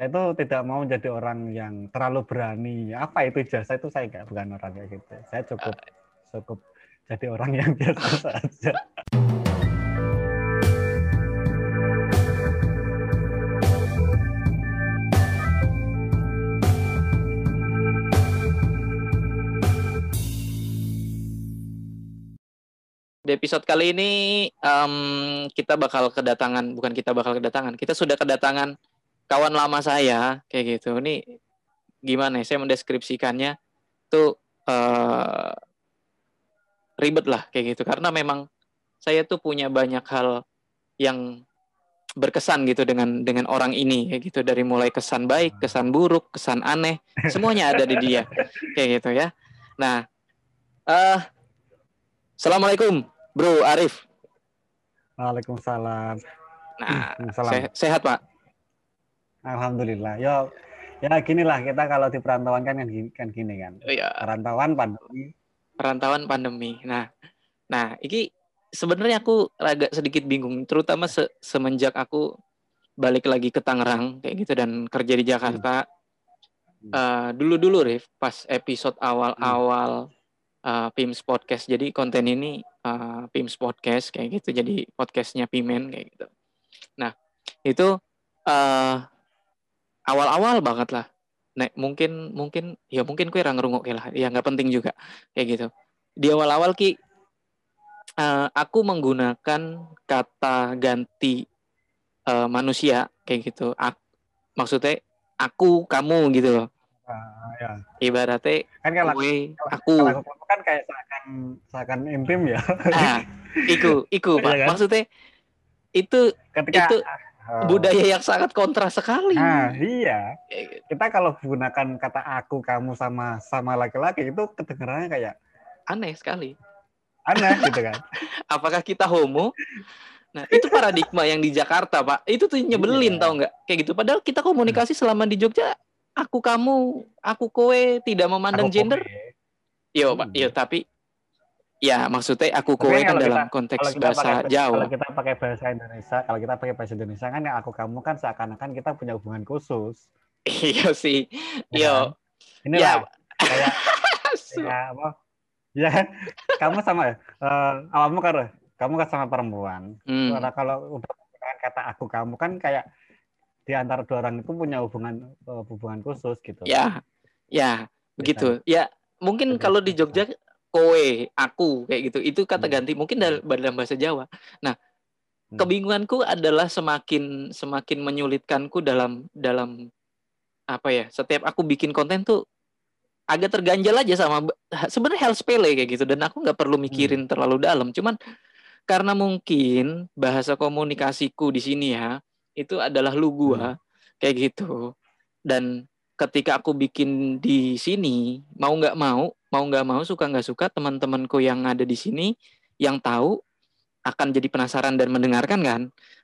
saya itu tidak mau menjadi orang yang terlalu berani. Apa itu jasa itu saya nggak bukan orang kayak gitu. Saya cukup cukup jadi orang yang biasa saja. Di episode kali ini um, kita bakal kedatangan, bukan kita bakal kedatangan, kita sudah kedatangan kawan lama saya kayak gitu. Ini gimana ya? Saya mendeskripsikannya tuh uh, ribet lah kayak gitu karena memang saya tuh punya banyak hal yang berkesan gitu dengan dengan orang ini kayak gitu dari mulai kesan baik, kesan buruk, kesan aneh, semuanya ada di dia kayak gitu ya. Nah, uh, Assalamualaikum, Bro Arif. Waalaikumsalam. Nah, se sehat Pak. Alhamdulillah. Yo, ya gini lah kita kalau di perantauan kan kan gini kan. Gini, kan. Iya. Perantauan pandemi. Perantauan pandemi. Nah, nah, ini sebenarnya aku agak sedikit bingung, terutama se semenjak aku balik lagi ke Tangerang kayak gitu dan kerja di Jakarta. Hmm. Uh, dulu-dulu Rif, pas episode awal-awal uh, Pims Podcast. Jadi konten ini uh, Pims Podcast kayak gitu. Jadi podcastnya Pimen kayak gitu. Nah itu uh, awal-awal banget lah. Nek mungkin mungkin ya mungkin kue orang ngerungok lah. Ya nggak penting juga kayak gitu. Di awal-awal ki uh, aku menggunakan kata ganti uh, manusia kayak gitu. Ak maksudnya aku kamu gitu loh Uh, ya. Ibaratnya kan kalau gue, aku. Kalau kan kayak seakan seakan intim ya. Ah, iku, iku Pak. Iya kan? Maksudnya itu Ketika, itu uh, budaya yang sangat kontra sekali. Nah, iya. Gitu. Kita kalau menggunakan kata aku, kamu sama sama laki-laki itu kedengarannya kayak aneh sekali. Aneh gitu kan. Apakah kita homo? Nah, itu paradigma yang di Jakarta, Pak. Itu tuh nyebelin iya. tau nggak? Kayak gitu. Padahal kita komunikasi selama di Jogja aku kamu, aku kowe tidak memandang aku gender. Yo, Pak. Yo, tapi ya maksudnya aku kowe kan dalam kita, konteks kita bahasa pakai, Jawa. Kalau kita pakai bahasa Indonesia, kalau kita pakai bahasa Indonesia kan ya aku kamu kan seakan-akan kita punya hubungan khusus. iya sih. Ya, Yo. Kan? Ini ya. kayak ya apa? Ya, kamu sama uh, awalmu kan kamu kan sama perempuan. Hmm. Karena kalau udah kata aku kamu kan kayak di antara dua orang itu punya hubungan uh, hubungan khusus gitu. Ya, ya begitu. Ya mungkin kalau di Jogja kowe, aku kayak gitu. Itu kata hmm. ganti mungkin dalam, dalam bahasa Jawa. Nah, hmm. kebingunganku adalah semakin semakin menyulitkanku dalam dalam apa ya? Setiap aku bikin konten tuh agak terganjal aja sama sebenarnya hal sepele kayak gitu dan aku nggak perlu mikirin hmm. terlalu dalam. Cuman karena mungkin bahasa komunikasiku di sini ya itu adalah lu gua hmm. kayak gitu dan ketika aku bikin di sini mau nggak mau mau nggak mau suka nggak suka teman-temanku yang ada di sini yang tahu akan jadi penasaran dan mendengarkan kan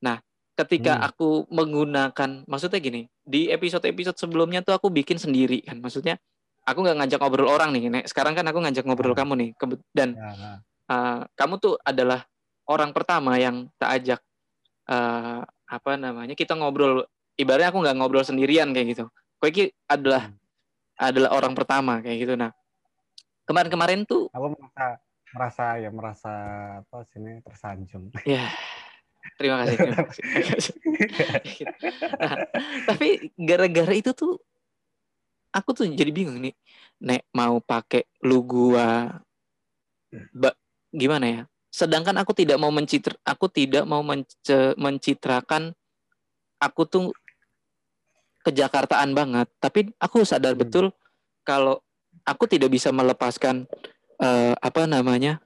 nah ketika hmm. aku menggunakan maksudnya gini di episode-episode sebelumnya tuh aku bikin sendiri kan maksudnya aku nggak ngajak ngobrol orang nih Nek. sekarang kan aku ngajak ngobrol hmm. kamu nih dan uh, kamu tuh adalah orang pertama yang tak ajak uh, apa namanya kita ngobrol ibaratnya aku nggak ngobrol sendirian kayak gitu Koiki adalah hmm. adalah orang pertama kayak gitu nah kemarin-kemarin tuh aku merasa merasa ya merasa apa sini tersanjung. Ya terima kasih, terima kasih. nah, tapi gara-gara itu tuh aku tuh jadi bingung nih. Nek mau pakai lu gua gimana ya? Sedangkan aku tidak mau mencitra aku tidak mau mence, mencitrakan aku tuh kejakartaan banget. Tapi aku sadar hmm. betul kalau aku tidak bisa melepaskan uh, apa namanya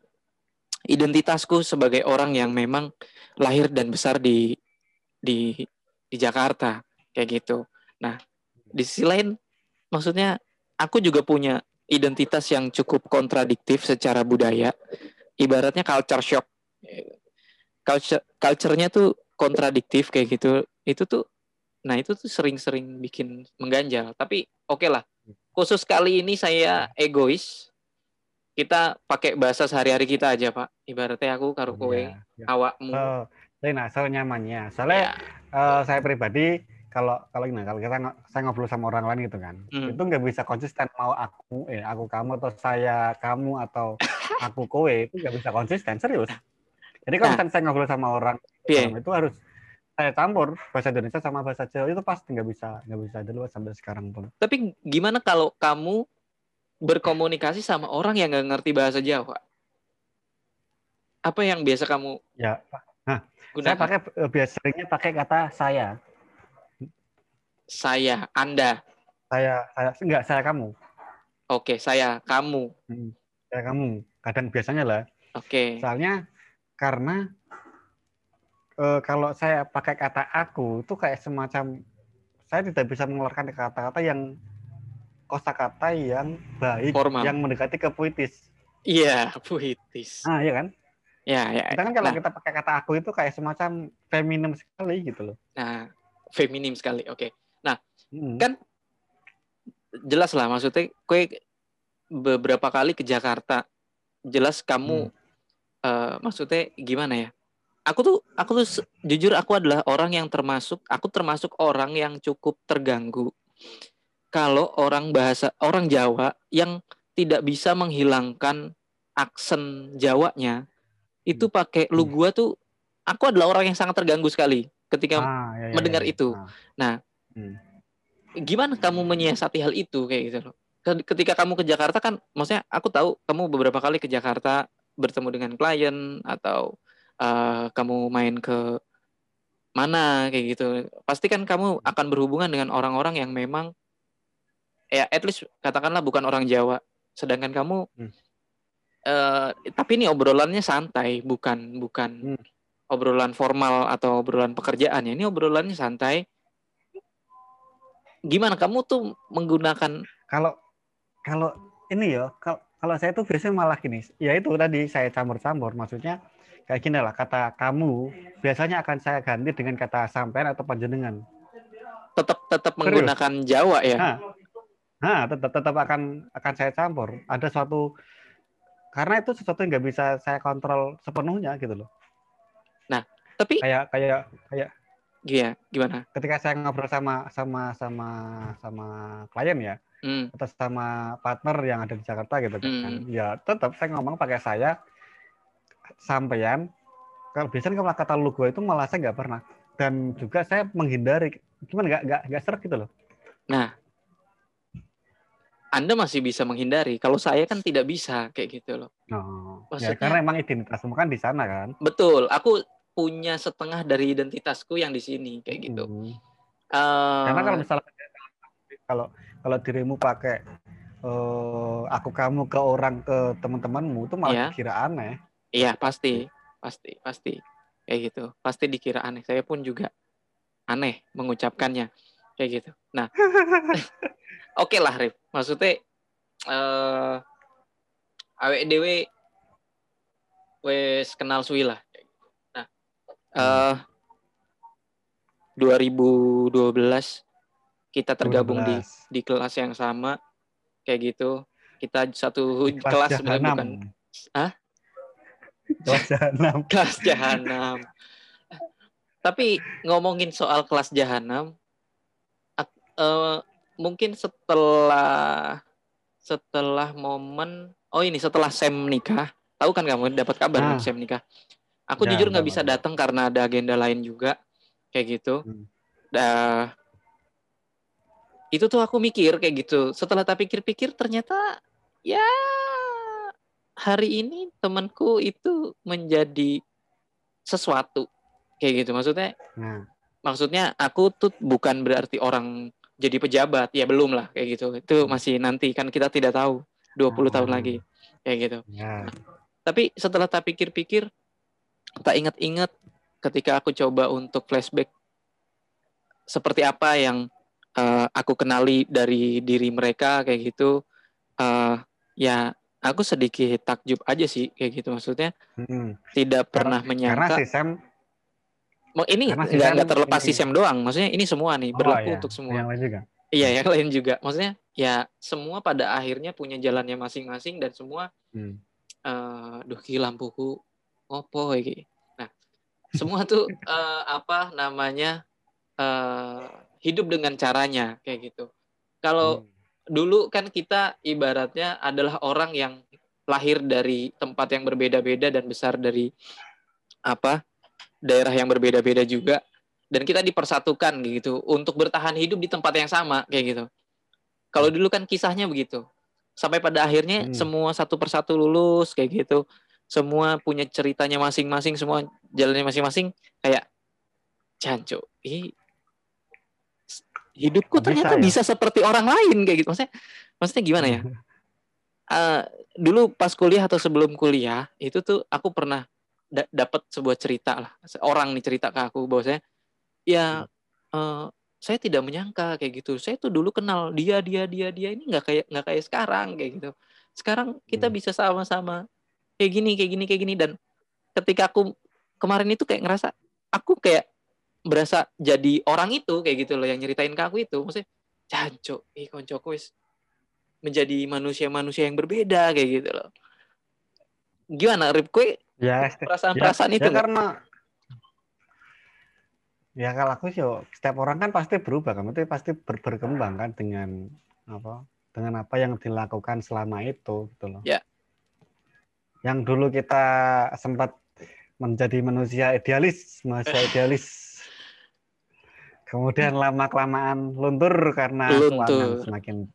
identitasku sebagai orang yang memang lahir dan besar di di di Jakarta kayak gitu. Nah di sisi lain maksudnya aku juga punya identitas yang cukup kontradiktif secara budaya. Ibaratnya culture shock. Culture culture-nya tuh kontradiktif kayak gitu. Itu tuh nah itu tuh sering-sering bikin mengganjal tapi oke okay lah khusus kali ini saya egois kita pakai bahasa sehari-hari kita aja pak ibaratnya aku karo kowe ya, ya. awakmu so, nah soal nyamannya soalnya ya. uh, saya pribadi kalau kalau ini kalau kita saya ngobrol sama orang lain gitu kan hmm. itu nggak bisa konsisten mau aku eh aku kamu atau saya kamu atau aku kowe itu nggak bisa konsisten serius jadi kalau nah. saya ngobrol sama orang yeah. itu harus saya campur bahasa Indonesia sama bahasa Jawa itu pasti nggak bisa nggak bisa dulu sampai sekarang pun. Tapi gimana kalau kamu berkomunikasi sama orang yang nggak ngerti bahasa Jawa? Apa yang biasa kamu ya nah gunakan? saya pakai eh, biasanya pakai kata saya. Saya anda. Saya saya enggak saya kamu. Oke saya kamu. Hmm, saya kamu. Kadang biasanya lah. Oke. Soalnya karena e, kalau saya pakai kata aku itu kayak semacam saya tidak bisa mengeluarkan kata-kata yang kosakata yang baik Formal. yang mendekati ke puitis. Iya, puitis. Ah, iya kan? Ya, ya. Kita kan kalau nah, kita pakai kata aku itu kayak semacam feminim sekali gitu loh. Nah, feminim sekali. Oke. Nah, hmm. kan jelas lah maksudnya kue beberapa kali ke Jakarta. Jelas kamu hmm uh, maksudnya gimana ya? Aku tuh aku tuh jujur aku adalah orang yang termasuk aku termasuk orang yang cukup terganggu kalau orang bahasa orang Jawa yang tidak bisa menghilangkan aksen Jawanya itu hmm. pakai lu hmm. gua tuh aku adalah orang yang sangat terganggu sekali ketika ah, ya, ya, mendengar ya, ya. itu. Ah. Nah, hmm. gimana kamu menyiasati hal itu kayak gitu loh? Ketika kamu ke Jakarta kan, maksudnya aku tahu kamu beberapa kali ke Jakarta bertemu dengan klien atau uh, kamu main ke mana kayak gitu. Pasti kan kamu akan berhubungan dengan orang-orang yang memang ya at least katakanlah bukan orang Jawa. Sedangkan kamu hmm. uh, tapi ini obrolannya santai bukan bukan hmm. obrolan formal atau obrolan pekerjaan ya ini obrolannya santai. Gimana kamu tuh menggunakan kalau kalau ini ya kalau kalau saya tuh biasanya malah gini, ya itu tadi saya campur-campur, maksudnya kayak gini lah, kata kamu biasanya akan saya ganti dengan kata sampean atau panjenengan. Tetap tetap menggunakan Jawa ya. Nah, nah tetap tetap akan akan saya campur. Ada suatu karena itu sesuatu yang nggak bisa saya kontrol sepenuhnya gitu loh. Nah, tapi kayak kayak kayak Iya, gimana? Ketika saya ngobrol sama sama sama sama klien ya, hmm. atau sama partner yang ada di Jakarta gitu kan. Hmm. Ya tetap saya ngomong pakai saya sampean. Kalau biasanya kalau kata lu gue itu malah saya nggak pernah. Dan juga saya menghindari gimana nggak nggak nggak serak gitu loh. Nah, anda masih bisa menghindari. Kalau saya kan tidak bisa kayak gitu loh. Oh, ya, Maksudnya, ya, karena emang identitasmu kan di sana kan. Betul. Aku punya setengah dari identitasku yang di sini kayak gitu. Hmm. Uh, karena kalau misalnya kalau kalau dirimu pakai uh, aku kamu ke orang ke teman-temanmu itu malah yeah. dikira aneh. Iya pasti pasti pasti. Kayak gitu. Pasti dikira aneh. Saya pun juga aneh mengucapkannya. Kayak gitu. Nah. Oke okay lah Rif maksudnya uh, awek dewe wes kenal suwi lah. Nah uh, 2012 kita tergabung di di kelas yang sama. Kayak gitu. Kita satu kelas, kelas sebenarnya bukan. Ah kelas jahanam. Kelas jahanam. Tapi ngomongin soal kelas jahanam uh, mungkin setelah setelah momen oh ini setelah Sam nikah tahu kan kamu dapat kabar nah. Sam nikah? Aku ya, jujur nggak bisa datang karena ada agenda lain juga kayak gitu. Hmm. Dah itu tuh aku mikir kayak gitu. Setelah tak pikir-pikir ternyata ya hari ini temanku itu menjadi sesuatu kayak gitu maksudnya nah. maksudnya aku tuh bukan berarti orang jadi pejabat ya belum lah kayak gitu itu hmm. masih nanti kan kita tidak tahu 20 oh. tahun lagi kayak gitu ya. tapi setelah tak pikir-pikir tak ingat-ingat ketika aku coba untuk flashback seperti apa yang uh, aku kenali dari diri mereka kayak gitu uh, ya aku sedikit takjub aja sih kayak gitu maksudnya hmm. tidak pernah karena, menyangka karena si Sam ini nggak nggak terlepas ini. si Sam doang maksudnya ini semua nih oh, berlaku iya. untuk semua yang lain juga iya yang lain juga maksudnya ya semua pada akhirnya punya jalannya masing-masing dan semua hmm. uh, duh ki lampuku opo iki nah semua tuh uh, apa namanya uh, hidup dengan caranya kayak gitu. Kalau hmm. Dulu kan kita ibaratnya adalah orang yang lahir dari tempat yang berbeda-beda dan besar dari apa daerah yang berbeda-beda juga dan kita dipersatukan gitu untuk bertahan hidup di tempat yang sama kayak gitu. Kalau dulu kan kisahnya begitu. Sampai pada akhirnya hmm. semua satu persatu lulus kayak gitu. Semua punya ceritanya masing-masing, semua jalannya masing-masing kayak jancu. Ih, hidupku bisa, ternyata ya? bisa seperti orang lain kayak gitu. Maksudnya maksudnya gimana ya? uh, dulu pas kuliah atau sebelum kuliah itu tuh aku pernah da dapat sebuah cerita lah orang nih cerita ke aku bahwa saya ya uh, saya tidak menyangka kayak gitu saya tuh dulu kenal dia dia dia dia ini nggak kayak nggak kayak sekarang kayak gitu sekarang kita hmm. bisa sama-sama kayak gini kayak gini kayak gini dan ketika aku kemarin itu kayak ngerasa aku kayak berasa jadi orang itu kayak gitu loh yang nyeritain ke aku itu. Maksudnya jancok ih koncoku wis menjadi manusia-manusia yang berbeda kayak gitu loh. Gimana Rip? Kue ya perasaan-perasaan ya, itu ya karena ya kalau aku sih setiap orang kan pasti berubah kan? Itu pasti ber berkembang kan dengan apa dengan apa yang dilakukan selama itu gitu loh. Ya. Yang dulu kita sempat menjadi manusia idealis manusia idealis kemudian lama kelamaan luntur karena luntur. semakin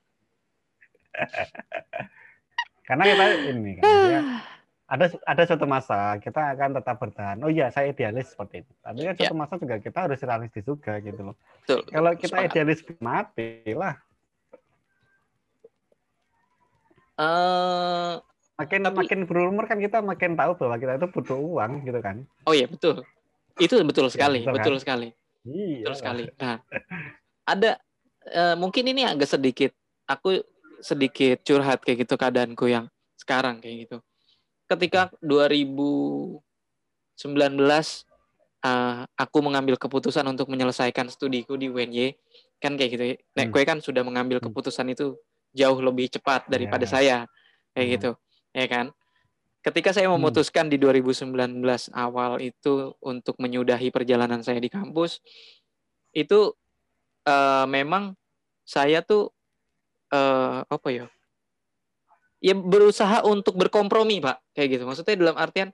karena kita ini kan ya, ada ada suatu masa kita akan tetap bertahan. Oh iya, saya idealis seperti itu. Tapi kan suatu ya. masa juga kita harus realistis juga gitu loh. Betul. Kalau kita Semangat. idealis mati lah. Uh, makin tapi, makin berumur kan kita makin tahu bahwa kita itu butuh uang gitu kan. Oh iya betul. Itu betul sekali, ya, betul, betul kan? sekali. Iya. Betul sekali. Nah, ada uh, mungkin ini agak sedikit aku sedikit curhat kayak gitu keadaanku yang sekarang kayak gitu ketika 2019 uh, aku mengambil keputusan untuk menyelesaikan studiku di UNY kan kayak gitu nek hmm. gue kan sudah mengambil hmm. keputusan itu jauh lebih cepat daripada yeah. saya kayak hmm. gitu ya kan ketika saya hmm. memutuskan hmm. di 2019 awal itu untuk menyudahi perjalanan saya di kampus itu uh, memang saya tuh uh, apa ya ya berusaha untuk berkompromi pak kayak gitu maksudnya dalam artian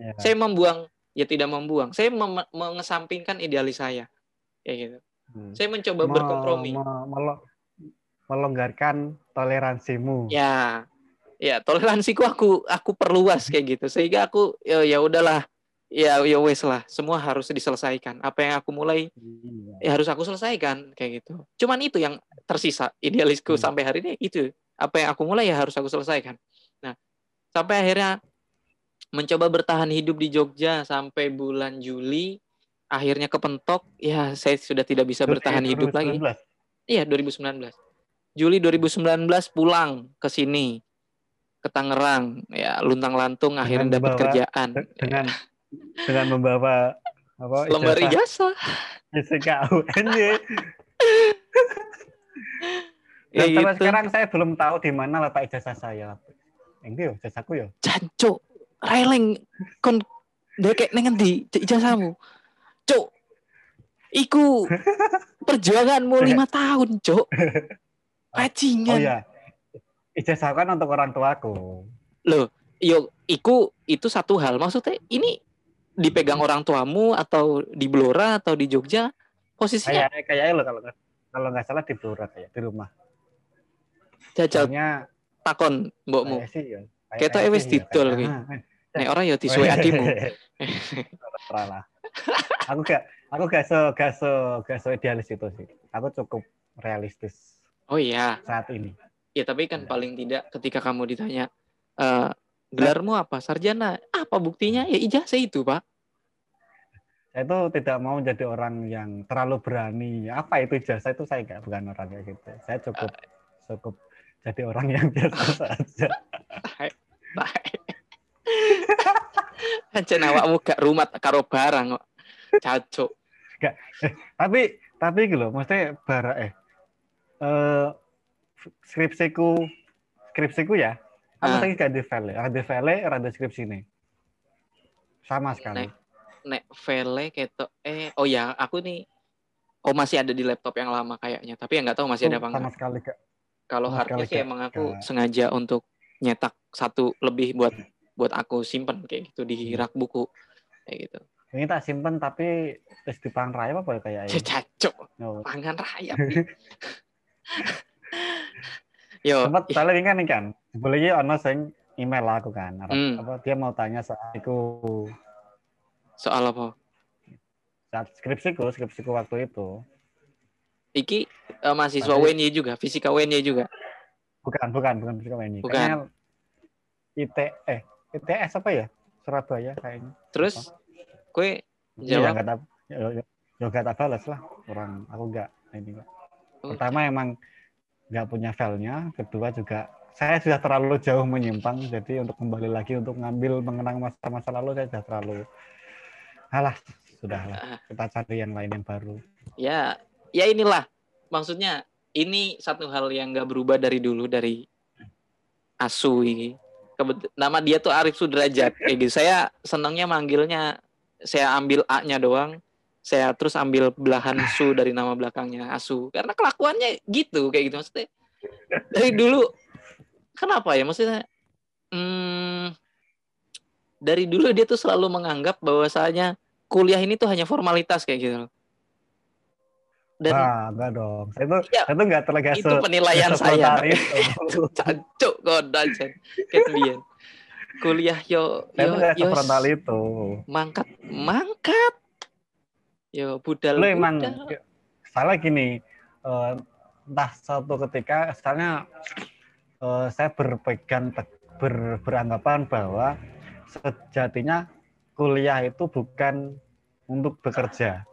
ya. saya membuang ya tidak membuang saya mem mengesampingkan idealis saya kayak gitu hmm. saya mencoba me berkompromi me melonggarkan toleransimu ya ya toleransiku aku aku perluas kayak gitu sehingga aku ya ya udahlah ya ya wes lah semua harus diselesaikan apa yang aku mulai iya. ya harus aku selesaikan kayak gitu cuman itu yang tersisa idealisku hmm. sampai hari ini itu apa yang aku mulai ya harus aku selesaikan. Nah, sampai akhirnya mencoba bertahan hidup di Jogja sampai bulan Juli, akhirnya kepentok, ya saya sudah tidak bisa bertahan hidup 2019. lagi. Iya, 2019. Juli 2019 pulang ke sini ke Tangerang, ya luntang-lantung akhirnya dapat kerjaan. Dengan dengan membawa apa? Lembar ijazah. SKUN Dan sampai gitu. sekarang saya belum tahu di mana letak ijazah saya. Yang itu ijazahku ya. Jancuk, releng kon dekek neng di ijazahmu. Cuk. Iku perjuanganmu lima tahun, Cuk. Bajingan. Oh iya. Ijazah kan untuk orang tuaku. Loh, yo iku itu satu hal. Maksudnya ini dipegang orang tuamu atau di Blora atau di Jogja? Posisinya? Kayak kayak lo kalau kalau nggak salah di Blora kayak di rumah. Jajal takon mbokmu. ketok e wis didol kuwi. Nek ora ya disuwe adimu lah. Aku gak aku gak so gak so gak so idealis itu sih. Aku cukup realistis oh iya. saat ini ya tapi kan ya. paling tidak ketika kamu ditanya uh, gelarmu apa sarjana apa buktinya ya ijazah itu pak saya itu tidak mau menjadi orang yang terlalu berani apa itu ijazah itu saya nggak bukan orang kayak gitu saya cukup uh, cukup jadi orang yang biasa saja. Aja awakmu gak rumah karo barang kok. Cacuk. Gak. Eh, tapi tapi gitu loh, maksudnya bara eh uh, skripsiku skripsiku ya. Aku ah. lagi gak di file, ada file, ada skripsi nih. Sama sekali. Nek, nek file ketok eh oh ya, aku nih Oh masih ada di laptop yang lama kayaknya, tapi ya nggak tahu masih ada apa enggak. Sama sekali kak. Kalau hardnya sih emang aku gak. sengaja untuk nyetak satu lebih buat buat aku simpen kayak gitu di hmm. rak buku kayak gitu. Ini tak simpen tapi terus di pangan raya apa kayak ini? Cacok. Oh. Pangan raya. Yo. Sempat iya. kan kan. Boleh ya ono sing email aku kan. Hmm. Apa dia mau tanya soal itu. Soal apa? saat skripsiku skripsiku waktu itu iki uh, mahasiswa Tapi, WNY juga fisika WNY juga bukan bukan bukan fisika WNY bukan kayaknya IT eh ITS apa ya Surabaya kayaknya terus kue iya, jawab nggak ya, ya gak tak balas lah orang aku nggak ini pertama emang nggak punya filenya kedua juga saya sudah terlalu jauh menyimpang jadi untuk kembali lagi untuk ngambil mengenang masa-masa lalu saya sudah terlalu alah sudahlah. Ah. kita cari yang lain yang baru. Ya ya inilah. Maksudnya ini satu hal yang nggak berubah dari dulu dari asu ini nama dia tuh Arif Sudrajat kayak gitu. Saya senangnya manggilnya saya ambil A-nya doang saya terus ambil belahan su dari nama belakangnya asu karena kelakuannya gitu kayak gitu maksudnya dari dulu kenapa ya maksudnya hmm, dari dulu dia tuh selalu menganggap bahwasanya kuliah ini tuh hanya formalitas kayak gitu loh. Dan Wah, enggak dong. Saya tuh, ya, saya tuh enggak terlalu Itu penilaian saya. Itu cancuk godan Kemudian kuliah yo saya yo yo frontal itu. Mangkat, mangkat. Yo budal. Lu emang salah gini. Uh, entah suatu ketika misalnya uh, saya berpegang ber, beranggapan bahwa sejatinya kuliah itu bukan untuk bekerja.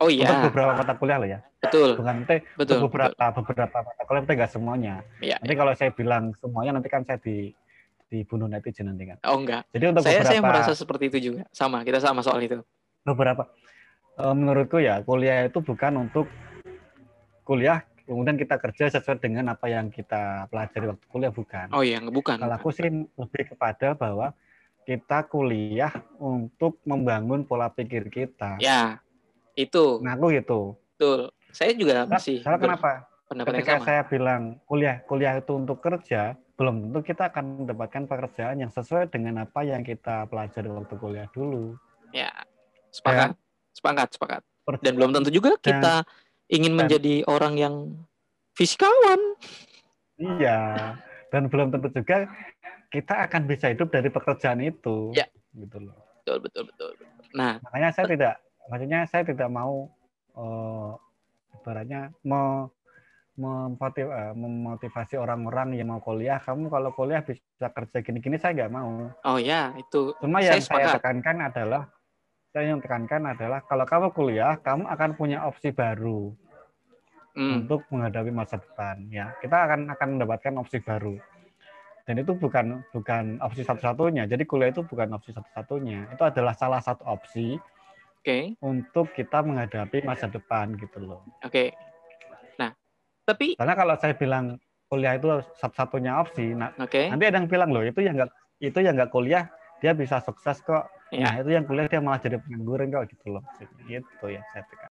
Oh iya. Untuk beberapa mata kuliah loh ya. Betul. Bukan teh betul, beberapa betul. beberapa mata kuliah itu enggak semuanya. Iya. Nanti kalau saya bilang semuanya nanti kan saya di dibunuh netizen nanti kan. Oh enggak. Jadi untuk saya, beberapa saya merasa seperti itu juga. Sama, kita sama soal itu. Beberapa eh, menurutku ya kuliah itu bukan untuk kuliah kemudian kita kerja sesuai dengan apa yang kita pelajari waktu kuliah bukan. Oh iya, bukan. Kalau aku sih lebih kepada bahwa kita kuliah untuk membangun pola pikir kita. Ya, itu. Nah, aku gitu. Betul. Saya juga masih. Salah kenapa? Ketika sama. saya bilang kuliah kuliah itu untuk kerja, belum tentu kita akan mendapatkan pekerjaan yang sesuai dengan apa yang kita pelajari waktu kuliah dulu. Ya, sepakat, dan, sepakat, sepakat. Dan belum tentu juga kita dan, ingin menjadi dan, orang yang fisikawan. Iya, dan belum tentu juga kita akan bisa hidup dari pekerjaan itu. Ya. Gitu loh. Betul, betul, betul. Nah, makanya saya tidak maksudnya saya tidak mau uh, ibaratnya memotiv, uh, memotivasi orang-orang yang mau kuliah. Kamu kalau kuliah bisa kerja gini-gini saya nggak mau. Oh ya, itu. Cuma saya yang sepakat. saya tekankan adalah saya yang tekankan adalah kalau kamu kuliah, kamu akan punya opsi baru hmm. untuk menghadapi masa depan. Ya, kita akan akan mendapatkan opsi baru dan itu bukan bukan opsi satu-satunya. Jadi kuliah itu bukan opsi satu-satunya. Itu adalah salah satu opsi okay. untuk kita menghadapi masa depan gitu loh. Oke. Okay. Nah, tapi karena kalau saya bilang kuliah itu satu-satunya opsi, nah okay. nanti ada yang bilang loh itu yang enggak itu yang enggak kuliah dia bisa sukses kok. Ya. Nah, itu yang kuliah dia malah jadi pengangguran kok gitu loh. Gitu ya saya pikir.